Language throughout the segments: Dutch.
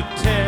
to tell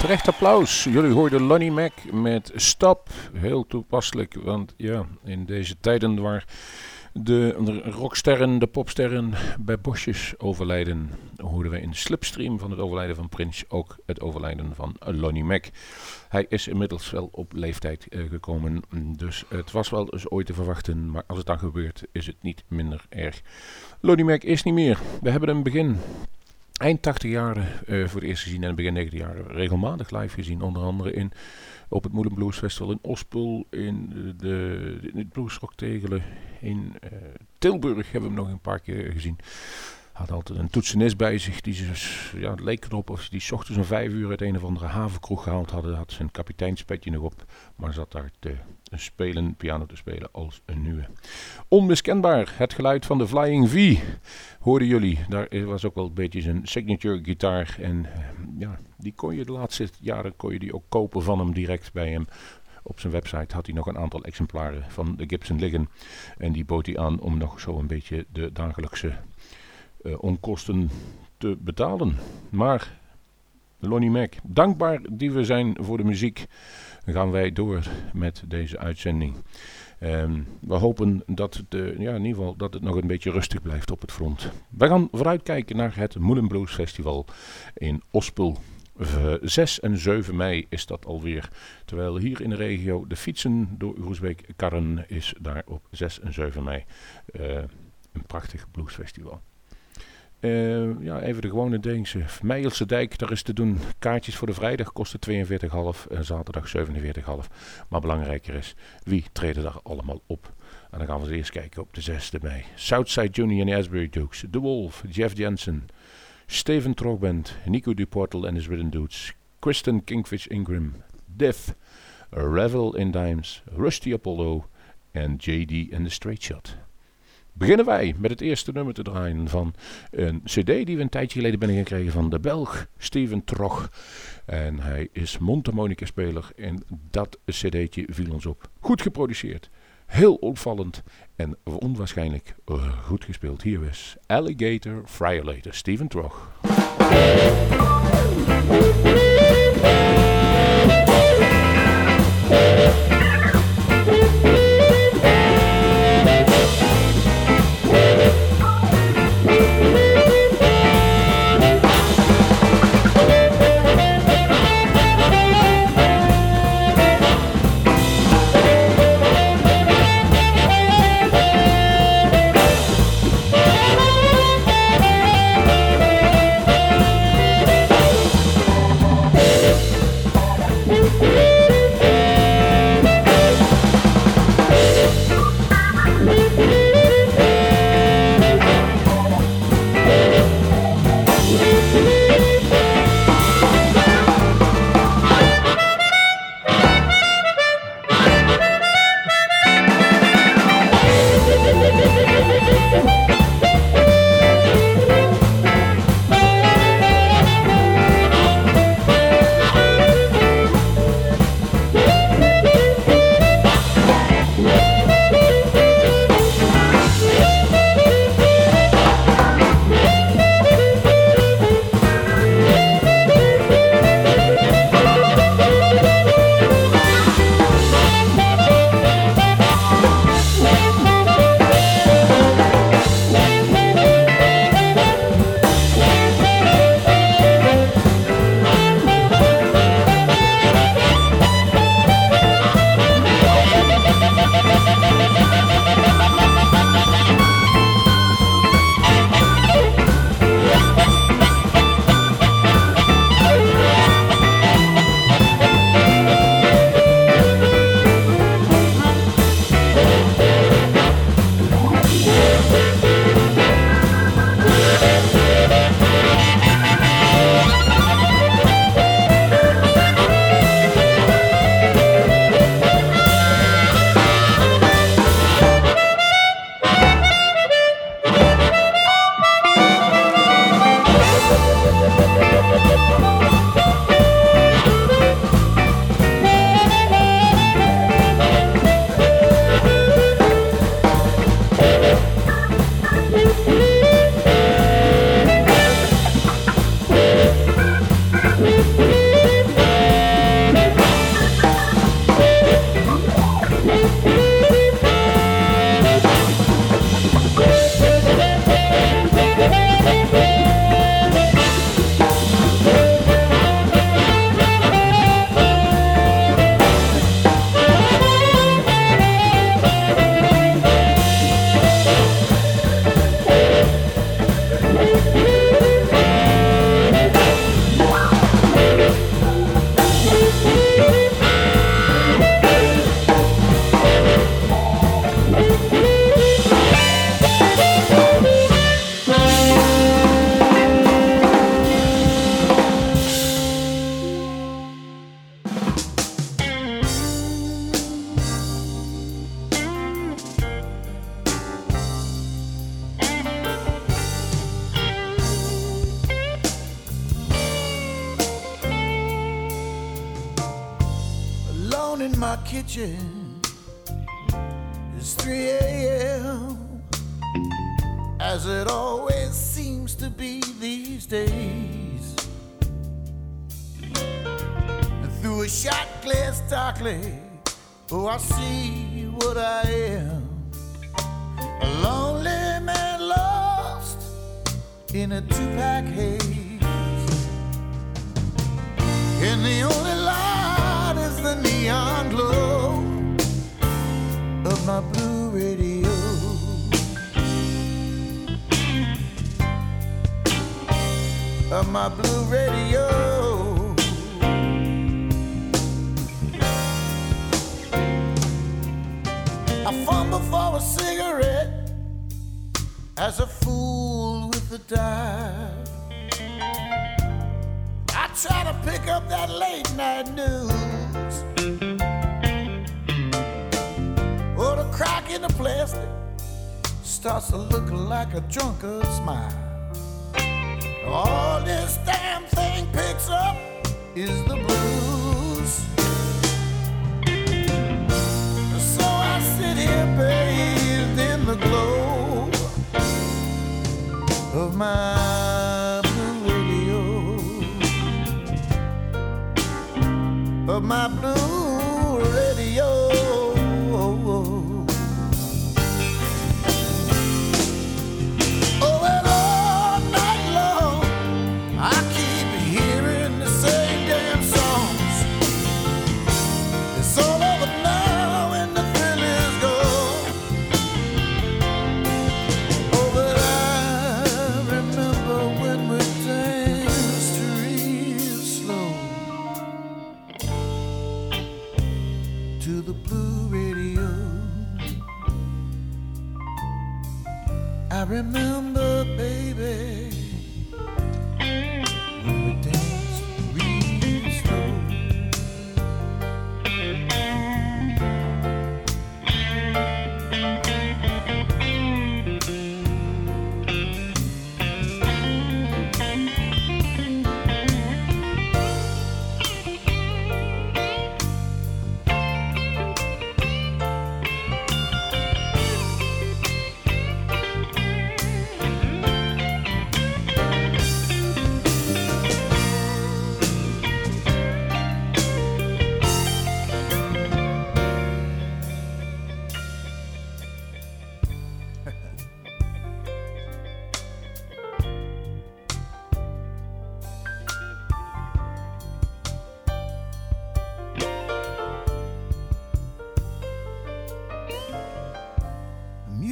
Terecht applaus. Jullie hoorden Lonnie Mac met Stap. Heel toepasselijk, want ja, in deze tijden waar de, rocksterren, de popsterren bij bosjes overlijden, hoorden we in de slipstream van het overlijden van Prince ook het overlijden van Lonnie Mac. Hij is inmiddels wel op leeftijd eh, gekomen, dus het was wel eens ooit te verwachten, maar als het dan gebeurt is het niet minder erg. Lonnie Mac is niet meer. We hebben een begin eind 80 jaren uh, voor het eerst gezien en begin 90 jaren regelmatig live gezien. Onder andere in, op het Moelen Festival in Ospel, in, de, in het in uh, Tilburg hebben we hem nog een paar keer gezien. Had altijd een toetsenist bij zich, die dus, ja, het leek erop of die ochtends om vijf uur uit een of andere havenkroeg gehaald hadden. Had zijn kapiteinspetje nog op, maar zat daar te spelen, piano te spelen als een nieuwe. Onmiskenbaar, het geluid van de Flying V hoorden jullie. Daar was ook wel een beetje zijn signature gitaar. En eh, ja, die kon je de laatste jaren kon je die ook kopen van hem direct bij hem. Op zijn website had hij nog een aantal exemplaren van de Gibson liggen. En die bood hij aan om nog zo een beetje de dagelijkse uh, onkosten te betalen. Maar Lonnie Mac, dankbaar die we zijn voor de muziek, gaan wij door met deze uitzending. Um, we hopen dat, de, ja, in ieder geval dat het nog een beetje rustig blijft op het front. We gaan vooruitkijken naar het Moelen Blues Festival in Ospel. 6 en 7 mei is dat alweer. Terwijl hier in de regio de fietsen door Oersbeek karren is daar op 6 en 7 mei uh, een prachtig bluesfestival. Uh, ja, even de gewone Deense. Meijelse dijk, daar is te doen. Kaartjes voor de vrijdag kosten 42,5 en zaterdag 47,5. Maar belangrijker is, wie treden daar allemaal op? En dan gaan we eerst kijken op de 6e mei. Southside Junior en Asbury Dukes. The Wolf, Jeff Jensen. Steven Trogband, Nico Duportal en his Ridden Dudes. Kristen Kingfish Ingram. Diff. Revel in Dimes. Rusty Apollo. En JD and the Straight Shot beginnen wij met het eerste nummer te draaien van een cd die we een tijdje geleden binnengekregen van de Belg Steven Trog. En hij is mondharmonica speler en dat cd'tje viel ons op. Goed geproduceerd, heel opvallend en onwaarschijnlijk goed gespeeld. Hier is Alligator Friolator, Steven Trog. my blue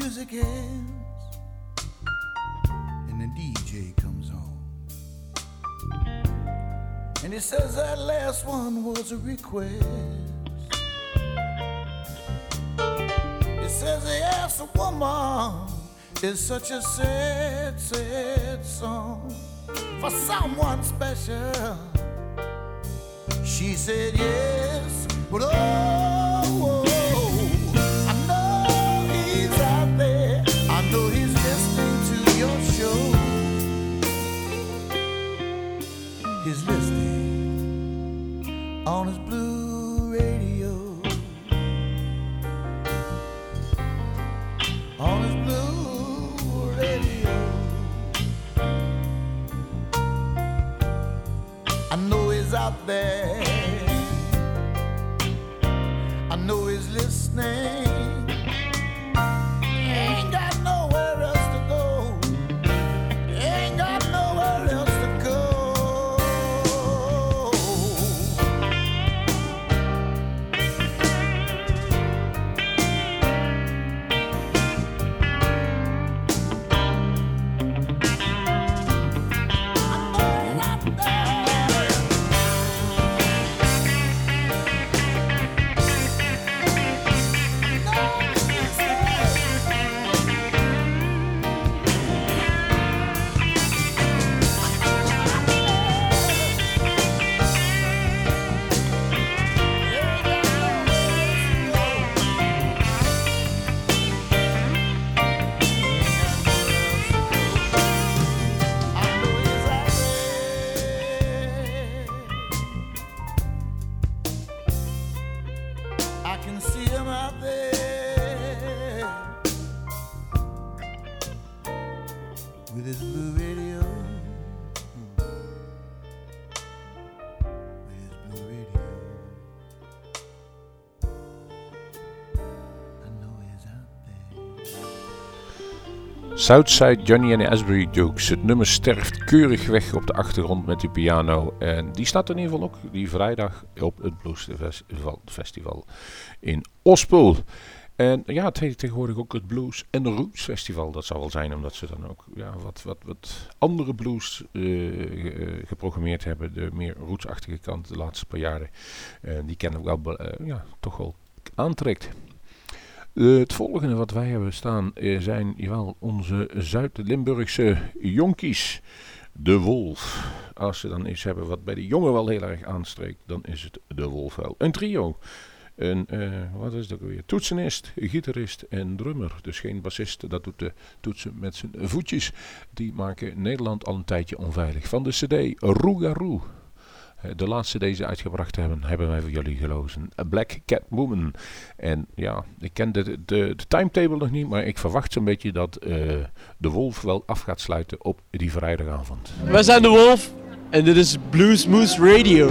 music ends and the DJ comes on. And he says that last one was a request. He says he asked a woman, it's such a sad, sad song for someone special. She said yes, but oh. there. I know he's listening. Southside Johnny and the Asbury Jukes. Het nummer sterft keurig weg op de achtergrond met die piano. En die staat in ieder geval ook die vrijdag op het Blues Festival in Ospel. En ja, het heet tegenwoordig ook het Blues and Roots Festival. Dat zal wel zijn omdat ze dan ook ja, wat, wat, wat andere blues uh, geprogrammeerd hebben. De meer rootsachtige kant de laatste paar jaren. En die kennen ook wel uh, ja, toch wel aantrekt. Het volgende wat wij hebben staan uh, zijn jawel, onze Zuid-Limburgse jonkies. De Wolf. Als ze dan iets hebben wat bij de jongen wel heel erg aanstreekt, dan is het De Wolf wel. Een trio. Een, uh, wat is dat weer? Toetsenist, gitarist en drummer. Dus geen bassist, dat doet de toetsen met zijn voetjes. Die maken Nederland al een tijdje onveilig. Van de cd Rougarou. Eh, de laatste deze uitgebracht hebben, hebben wij voor jullie gelozen. A Black Cat Woman. En ja, ik ken de, de, timetable nog niet, maar ik verwacht zo'n beetje dat uh, de Wolf wel af gaat sluiten op die vrijdagavond. Wij zijn de Wolf en dit is Blues Moose Radio.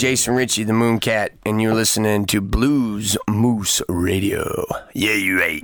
Jason Ritchie, the Mooncat, and you're listening to Blues Moose Radio. Yeah, you right.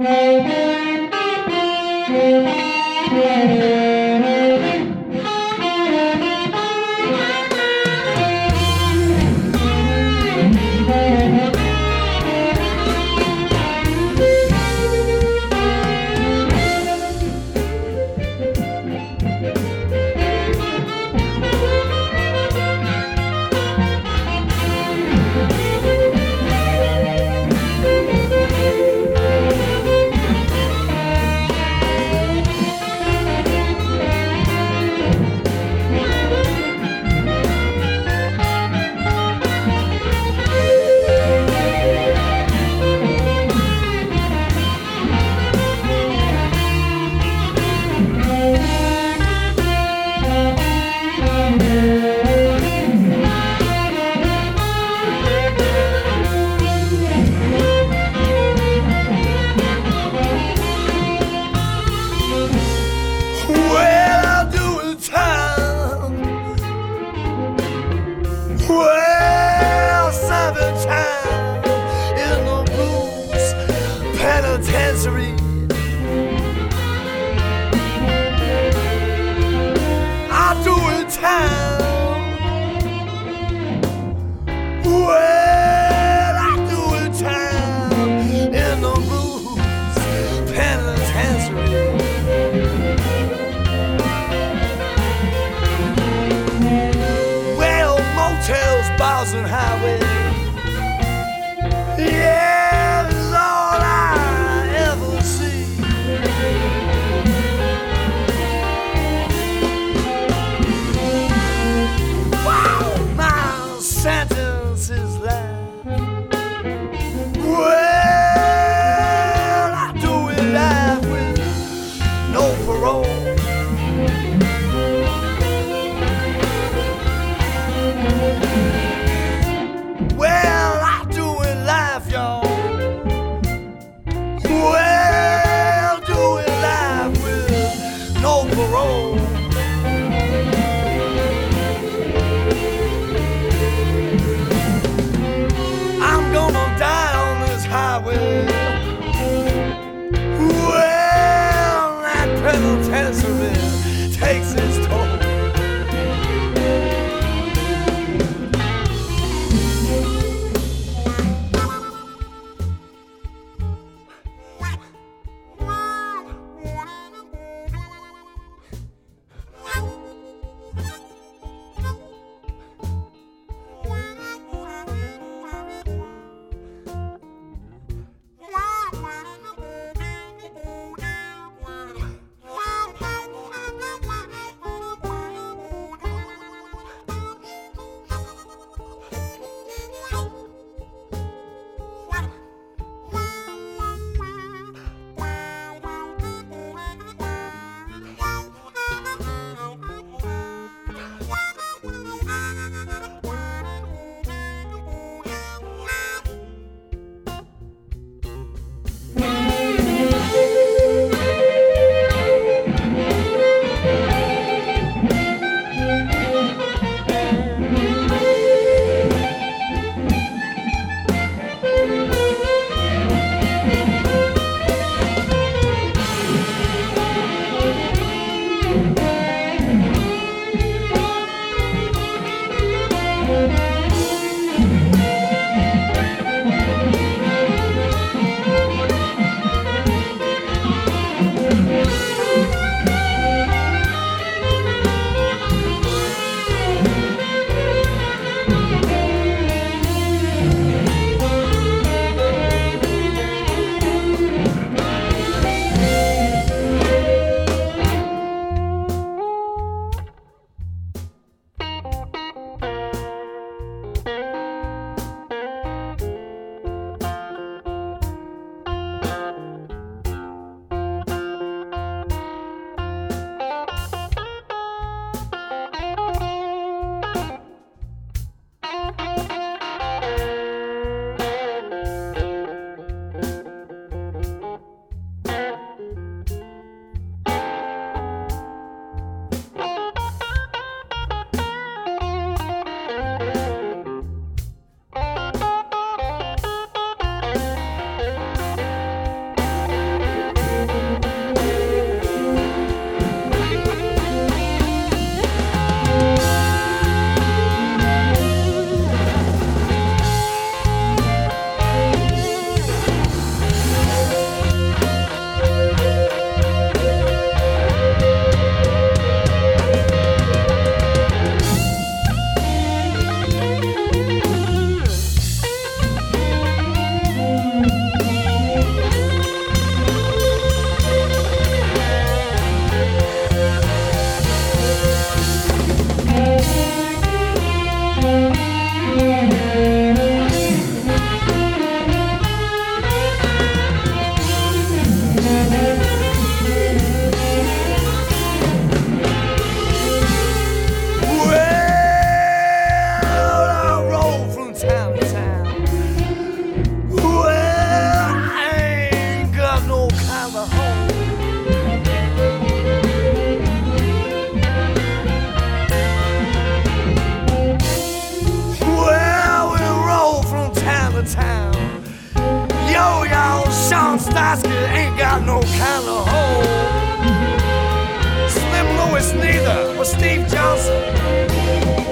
Steve Johnson.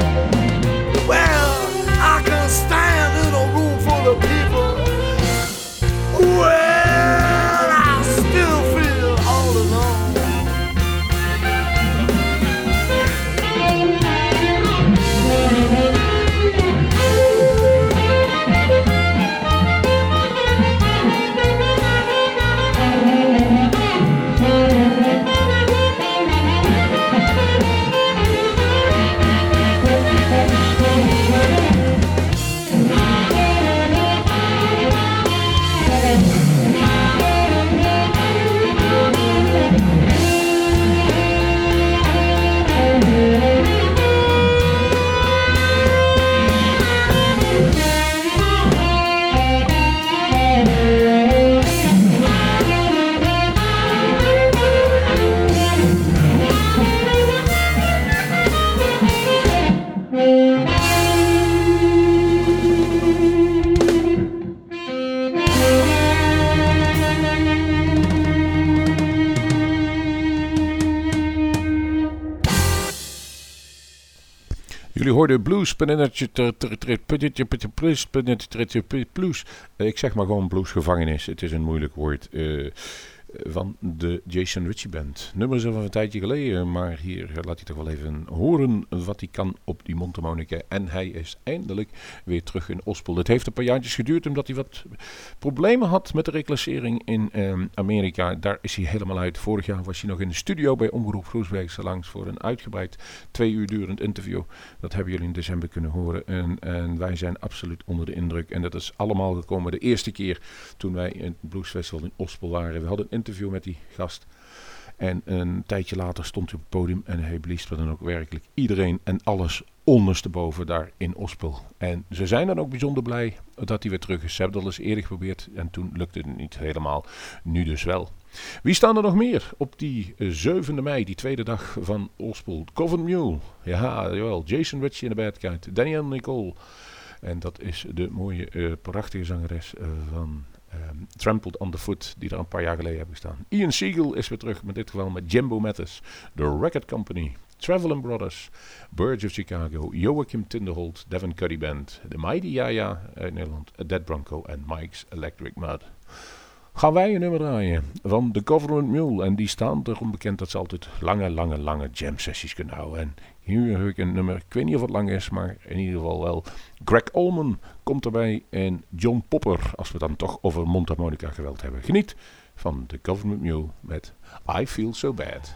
Hoorden blues, blues. Ik zeg maar gewoon bluesgevangenis. Het is een moeilijk woord. Uh, van de Jason Ritchie Band. Nummers van een tijdje geleden, maar hier laat hij toch wel even horen wat hij kan op die mondharmonica. En hij is eindelijk weer terug in Ospel. Het heeft een paar jaartjes geduurd omdat hij wat problemen had met de reclassering in ehm, Amerika. Daar is hij helemaal uit. Vorig jaar was hij nog in de studio bij Omroep Groesbeek langs voor een uitgebreid twee uur durend interview. Dat hebben jullie in december kunnen horen. En, en wij zijn absoluut onder de indruk. En dat is allemaal gekomen de eerste keer toen wij in het Blues Festival in Ospel waren. We hadden een interview met die gast. En een tijdje later stond hij op het podium en hij blies dan ook werkelijk iedereen en alles ondersteboven daar in Ospel. En ze zijn dan ook bijzonder blij dat hij weer terug is. Ze hebben dat eens eerder geprobeerd en toen lukte het niet helemaal. Nu dus wel. Wie staan er nog meer op die 7e mei, die tweede dag van Ospel? Coven Mule, ja, jawel. Jason Ritchie in de Bad Daniel Nicole. En dat is de mooie, uh, prachtige zangeres uh, van um, Trampled on the Foot, die er een paar jaar geleden hebben gestaan. Ian Siegel is weer terug, met dit geval met Jimbo Mathis, The Record Company, Traveling Brothers, Birds of Chicago, Joachim Tinderholt, Devin Cuddy Band, The Mighty Yaya uit Nederland, Dead Bronco en Mike's Electric Mud gaan wij een nummer draaien van The Government Mule. En die staan erom bekend dat ze altijd lange, lange, lange jam sessies kunnen houden. En hier heb ik een nummer, ik weet niet of het lang is, maar in ieder geval wel. Greg Allman komt erbij en John Popper, als we dan toch over mondharmonica geweld hebben. Geniet van The Government Mule met I Feel So Bad.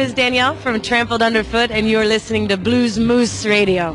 Name is Danielle from Trampled Underfoot, and you're listening to Blues Moose Radio.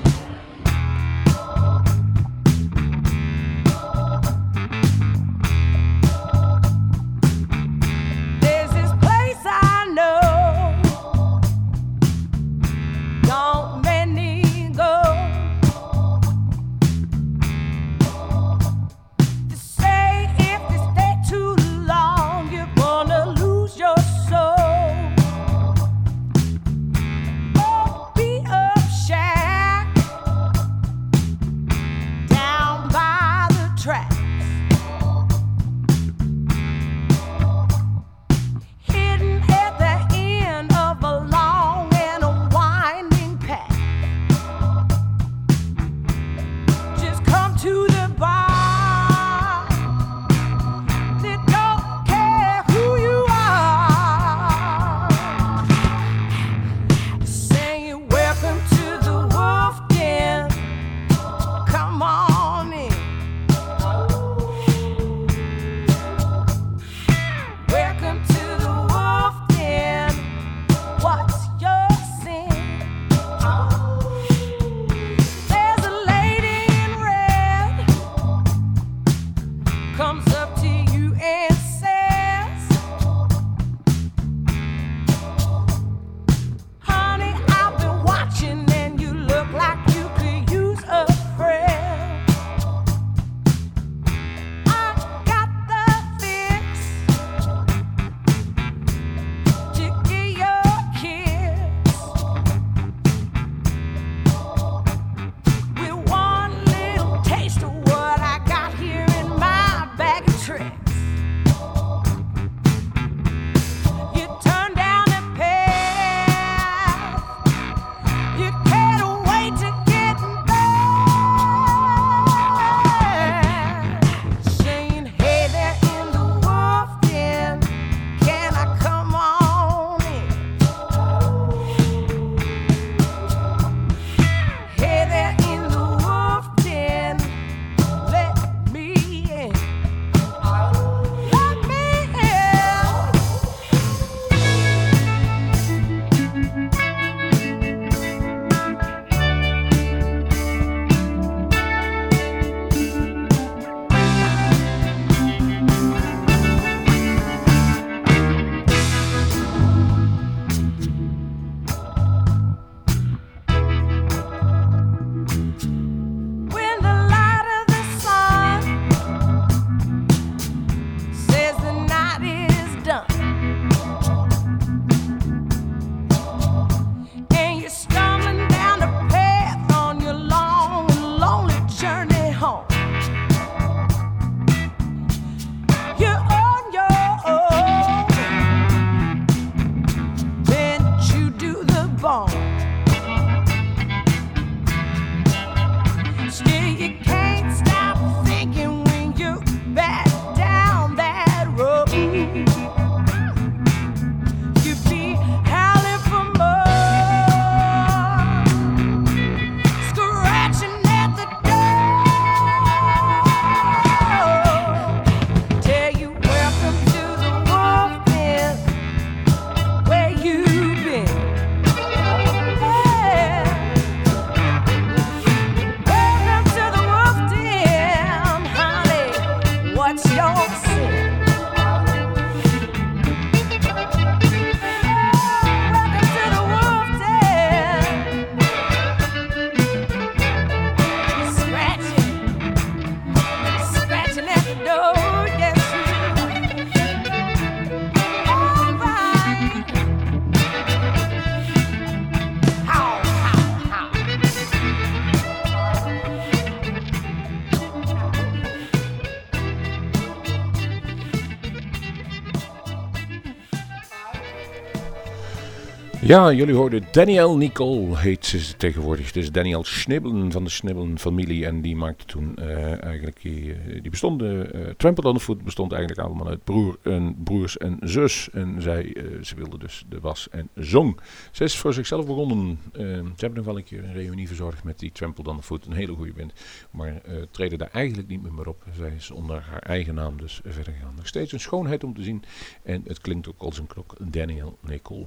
Ja, jullie hoorden Danielle Nicole, heet ze tegenwoordig. Het is Danielle Schnibbelen van de Schnibbelen familie. En die maakte toen uh, eigenlijk, die, eh, die uh, on the Foot bestond eigenlijk allemaal uit broer en broers en zus. En zij, uh, ze wilde dus de was en zong. Ze is voor zichzelf begonnen. ze hebben nog wel een keer een reunie verzorgd met die Trampled on. Een hele goede band. Maar treden daar eigenlijk niet meer op. Zij is onder haar eigen naam dus verder gegaan. Nog steeds een schoonheid om te zien. En het klinkt ook als een klok. Danielle Nicole.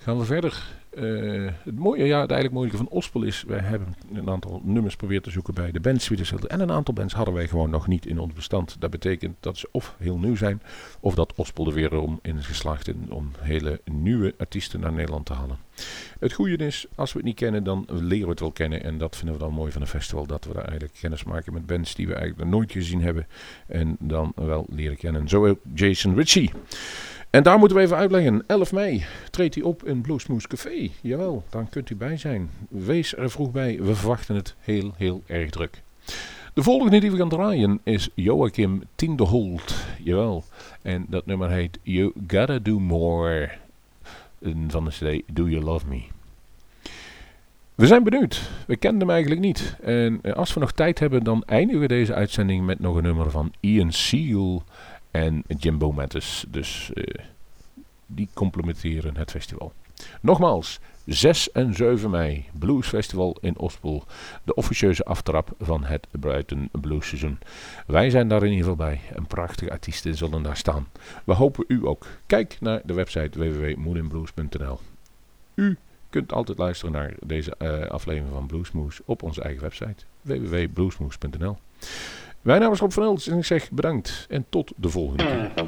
Gaan we verder. Uh, het mooie, ja, eigenlijk mooie van Ospel is, wij hebben een aantal nummers proberen te zoeken bij de bands En een aantal bands hadden wij gewoon nog niet in ons bestand. Dat betekent dat ze of heel nieuw zijn, of dat Ospel er weer om in is geslaagd om hele nieuwe artiesten naar Nederland te halen. Het goede is, als we het niet kennen, dan leren we het wel kennen. En dat vinden we dan mooi van een festival, dat we daar eigenlijk kennis maken met bands die we eigenlijk nog nooit gezien hebben. En dan wel leren kennen. Zo ook Jason Ritchie. En daar moeten we even uitleggen. 11 mei treedt hij op in Bluesmoose Café. Jawel, dan kunt u bij zijn. Wees er vroeg bij. We verwachten het heel, heel erg druk. De volgende die we gaan draaien is Joachim Tinderholt. Jawel. En dat nummer heet You Gotta Do More. Van de CD Do You Love Me. We zijn benieuwd. We kenden hem eigenlijk niet. En eh, als we nog tijd hebben, dan eindigen we deze uitzending met nog een nummer van Ian Seal en Jimbo Mattis. Dus uh, die complementeren het festival. Nogmaals, 6 en 7 mei, Blues Festival in Ospel. De officieuze aftrap van het Brighton Blues Seizoen. Wij zijn daar in ieder geval bij. En prachtige artiesten zullen daar staan. We hopen u ook. Kijk naar de website www.moodinblues.nl U kunt altijd luisteren naar deze uh, aflevering van Bluesmoose op onze eigen website www.bluesmoose.nl mijn naam is Rob van Els en ik zeg bedankt en tot de volgende keer.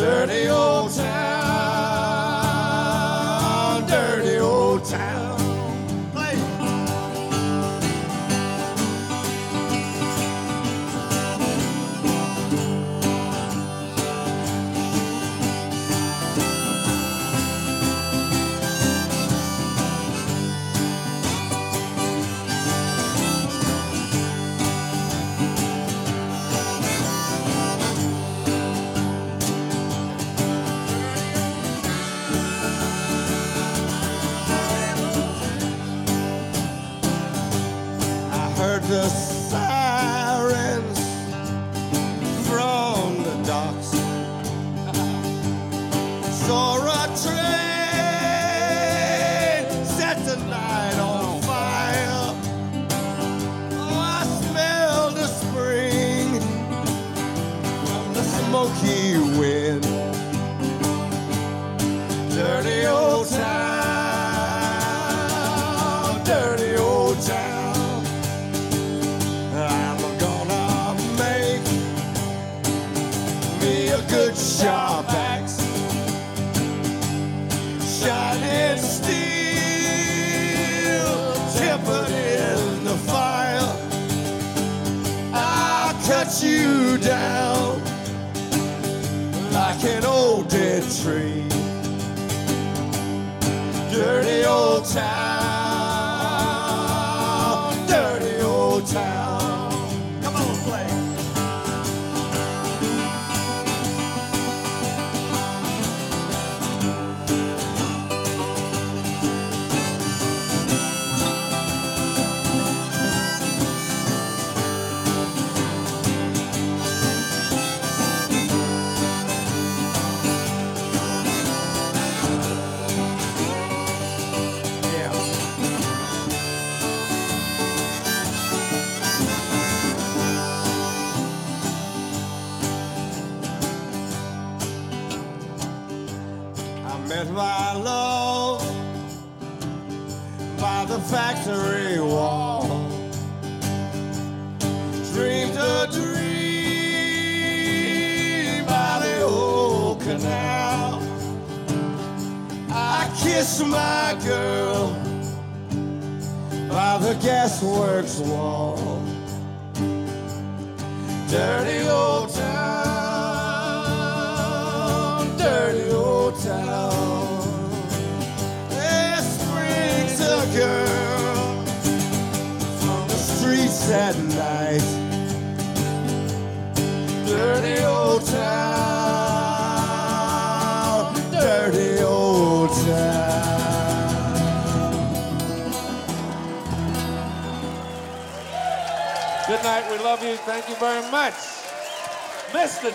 dirty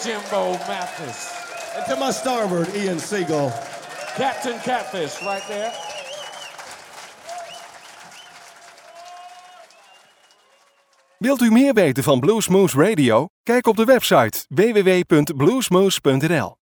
Jimbo Mathis. And to my starboard, Ian Siegel. Captain Catfish right there. Wilt u meer weten van Bluesmoose Radio? Kijk op de website www.bluesmoose.nl.